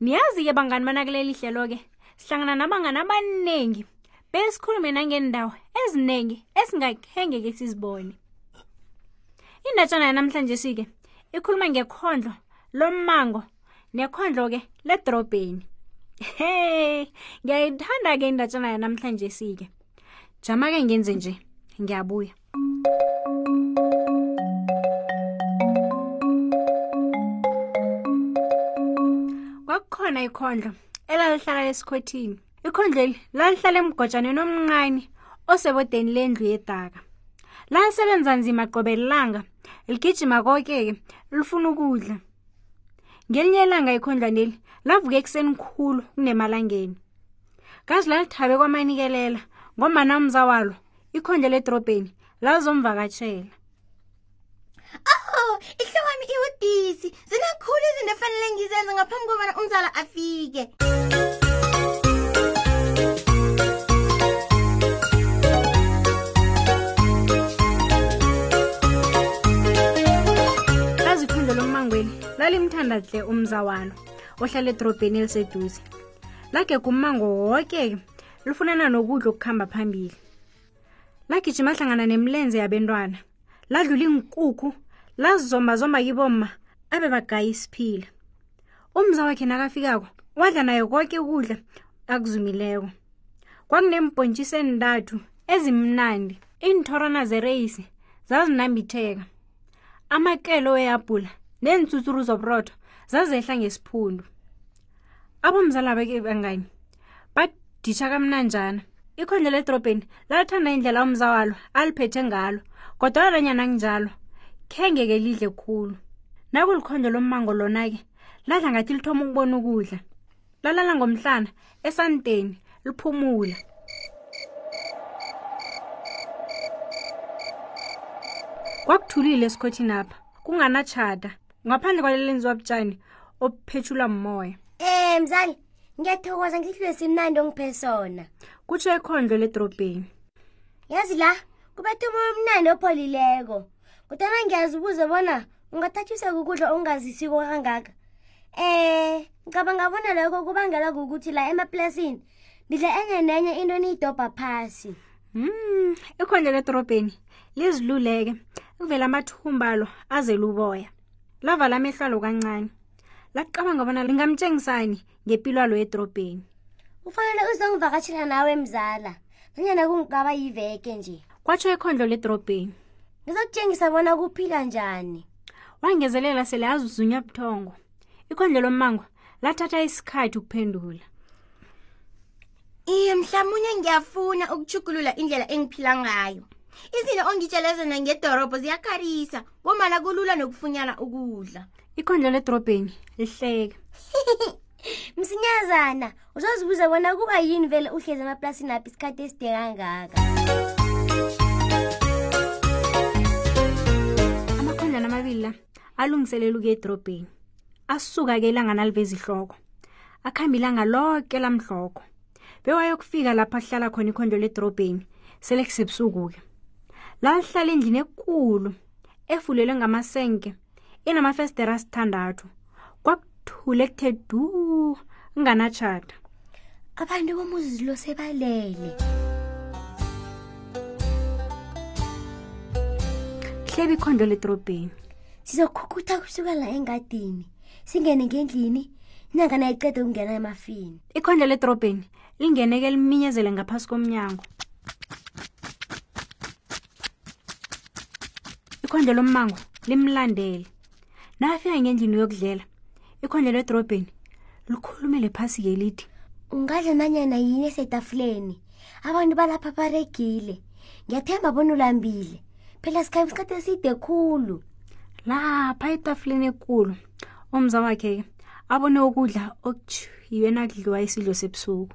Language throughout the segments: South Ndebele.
niyazi-ke bangani bana kuleli hlelo-ke sihlangana nabangani abaningi besikhulume nangendawo eziningi esingakhengeke sizibone indatshana yanamhlanje sike ikhuluma ngekhondlo lommango nekhondlo-ke ledorobheni he ngiyayithanda-ke indatshana yanamhlanje sike jama-ke ngenze nje ngiyabuya kwakukhona ikhondlo elalihlala esikhothini ikhondleli lalihlala emgojaneni omncane osebodeni lendlu yedaka lalisebenza nzima qobe lilanga ligijima koke-ke lifuna ukudla ngelinye ilanga ikhondlwaneli lavuka ekuseni khulu kunemalangeni kazi lalithabe kwamanikelela ngombana umza walo ikhonde ledorobheni lazomvakatshela oh ihlo wami iwudisi zinakhulu izinto efanele ngizenze ngaphambi kobana umzala afike lazikhundla lommangweni lalimthanda hle umzawalo ohlala edorobheni eliseduze lagega ummango woke-ke lufunana nokudla okuhamba phambili lagijima hlangana nemlenze yabentwana ladlula iinkukhu lazizombazomba kibomma abe bagaya isiphila umza wakhe nakafikako wadla naye konke ukudla akuzumileko kwakuneembhontshisi entathu ezimnandi iinthorana zereyisi zazinambitheka amakelo wehabhula neentsutsuru zoburotho zazehla ngesiphundu abomzala beke bangani badisha kamnanjana ikhondla ledorobheni lalithanda indlela umza walo aliphethe ngalo kodwa lanyana kunjalo khengeke lidle khulu nakulikhondlo lommango lona-ke ladla ngathi lithoma ukubona ukudla lalala ngomhlana esanteni liphumula kwakuthulile esikhothini apha kunganatshada ngaphandle kwaleli lenziwa butshani obuphetshulwa mmoya um mzali ngiyathokoza ngihlulo simnandi ongiphe sona kutsho ekhondlo ledrobheni yazi la kubetha umoya omnandi opholileko kodwana ngiyazibuze bona ungathathiseka ukudla ongazisiko kangaka um ngicabanga bona lokho kubangelwa kukuthi la emaplasini ngidla enye nenye into eniyidobha phasi hmm ikhona ledorobheni liziluleke kuvela amathumba alo azela uboya lavala amehlo alo kancane lacabanga bona lingamtshengisani ngempilo alo edorobheni ufanele uzongivakatshela nawe mzala nanyana kungaba yiveke nje kwatsho ekhondlo ledorobheni ngizokutshengisa bona kuphila njani wangezelela sele azuzunya buthongo ikhondlo lommango lathatha isikhathi ukuphendula iye mhlawumunye ngiyafuna ukuchugulula indlela engiphila ngayo izinto ongitshele zona ngedorobho ziyakarisa ngomana kulula nokufunyana ukudla ikhondlo ledorobheni lihleke msinyazana uzozibuza bona kuba yini vele uhlezi emaplasini aphi isikhathi eside kangaka amakhondlana amabili la alungiselela ukuya edorobheni asuka ke ilanga naliveza ihloko akhamba ilanga loke lamhloko bewayokufika lapho ahlala khona ikhondo ledorobheni sele kusebusuku-ke la lihlala endlini ekulu efulelwe ngamasenke inamafestera asithandathu thule kuthe du nganatshata abantu bomuzi lo sebalele hleba ikhondo ledorobheni sizokhukhutha kusuka la engadini singene ngendlini inyanga nayiqeda ukungena emafini ikhondo ledorobheni lingeneke liminyezele ngaphasi komnyango ikhondlo lommango limlandele nafika ngendlini yokudlela ikhondlo ledorobheni likhulumele phasi ngelithi ungadla nanyana yini esetafuleni abantu balapha baregile ngiyathemba bona ulambile phela sikhaya isikhathi eside khulu lapha etafuleni ekulu umza wakhe-ke abone ukudla okutshiywe nakudliwa isidlo sebusuku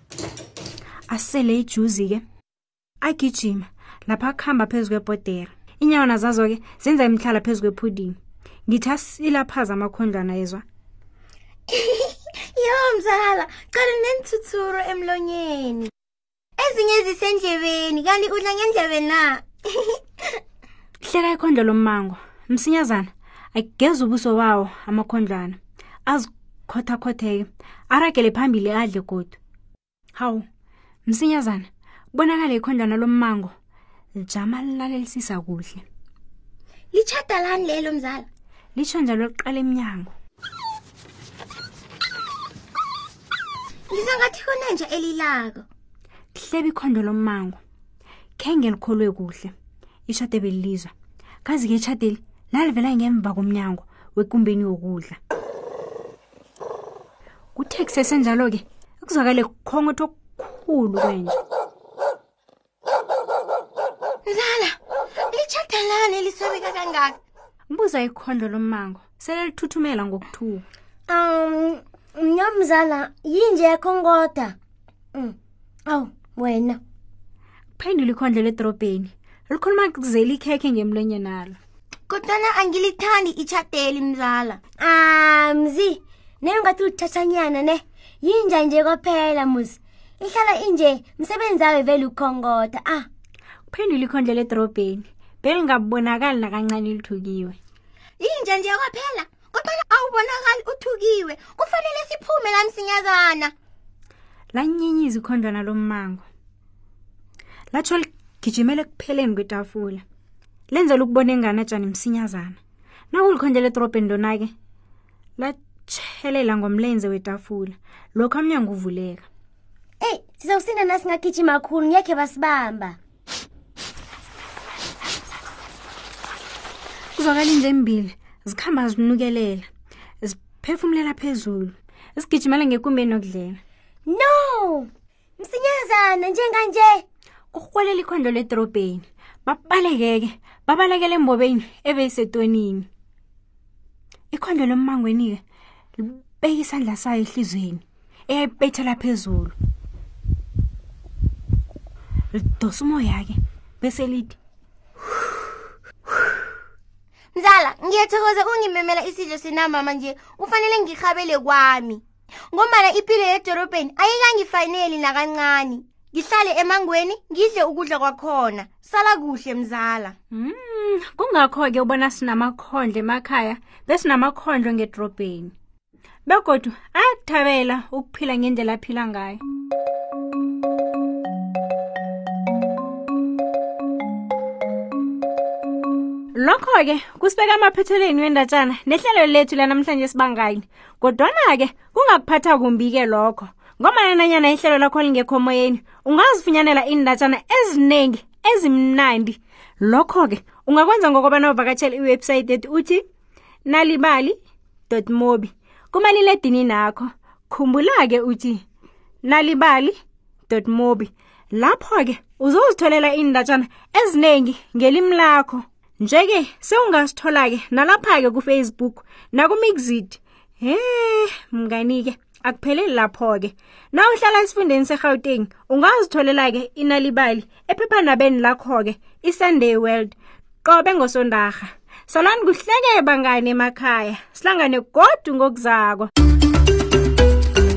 asele ijuzi-ke agijima lapha akuhamba phezu kwebhodera inyawo nazazo-ke zenza imhlala phezu kwephudingi ngithi asilaphaza amakhondlwana yezwa yo mzala cala nenithuthuro emlonyeni ezinye zisendlebeni kanti udla ngendlebe na hleka ikhondlo lommango msinyazana ageza ubuso wawo amakhondlwana khothakhotheke aragele phambili adle godu hawu msinyazana bonakale ikhondlwana lommango lijama lilalelisisa kuhle litshada lani lelo mzala litsho njalo liqala emnyango ngizangathi kunenja elilako kuhleba ikhondo lommango khenge likholwe kuhle ishade belilizwa kazi ke ishadeli lalivela ngemva komnyango wekumbeni yokudla kuthe kusesenjalo-ke kuzwakale kukhongotho okukhulu kwenje lala litshadelani lisabeka kangaka ngibuza ikhondlo lommango selelithuthumela ngokuthuka um mnyamzala yinje yakhongoda Mm. awu wena kuphendula ikhondlo ledorobheni likhuluma kuzela ikhekhe ngemlonyenalo kodwana angilithandi itshateli mzala Ah, mzi naye ungathi ulithathanyana ne yinja nje kwaphela muzi ihlala inje msebenzi ayo vele ukhongoda ah kuphendula ikhondlo ledorobheni belingabonakali nakancane lithukiwe Inja nje kwaphela kodwa awubonakali uthukiwe kufanele siphume la msinyazana lanyinyizwa ikhondwana lommango latsho ligijimele ekupheleni kwetafula lenzela ukubona engane atshani msinyazana nakulikhondlela edorobheni lona-ke latshelela ngomlenze wetafula lokho amnyango uvuleka eyi sizawusinda nasingagijima khulu ngekhe basibamba kuzwakala into embili zikhamba zinukelela ziphefumulela phezulu zigijimela ngekumbeni yokudlela no msinyazana njenganje kurhwelela ikhondo ledorobheni babalekeke babalekela embobeni ebeyisetonini ikhondo lommangweni-ke libeke isandla sayo ehlizweni eyayibethela phezulu lidosa umoya-ke bese lithi mzala ngiyathokoza ungimemela isidlo senamama nje ufanele ngirhabele kwami ngombana ipilo yedorobheni ayikangifaneli nakancane ngihlale emangweni ngidle ukudla kwakhona sala kuhle mzala mm, kungakho-ke ubona sinamakhondlo emakhaya besinamakhondlo ngedorobheni begodu ayakuthabela ukuphila ngendlela aphila ngayo lokho-ke kusibeka amaphethelweni wendatshana nehlelo lethu lanamhlanje sibangayini kodwana-ke kungakuphatha kumbi-ke lokho ngomana nanyana ihlelo lakho lingekho moyeni ungazifunyanela iindatshana eziningi ezimnandi lokho-ke ungakwenza ngokobana uvakatshela iwebhsayithi ethi uthi Nalibali dotmobi kumaliledini nakho khumbulake uthi nalibali dotmobi lapho ke uzozitholela indatshana eziningi ngelimi lakho njeke sewungasithola ke nalapha ke ku Facebook naku Mixit he mnganike akupheleli lapho-ke na uhlala esifundeni segauteng ungazitholela-ke inalibali ephephanabeni lakho-ke isunday world qobe ngosondarha salani kuhleke bangane emakhaya silangane godu ngokuzako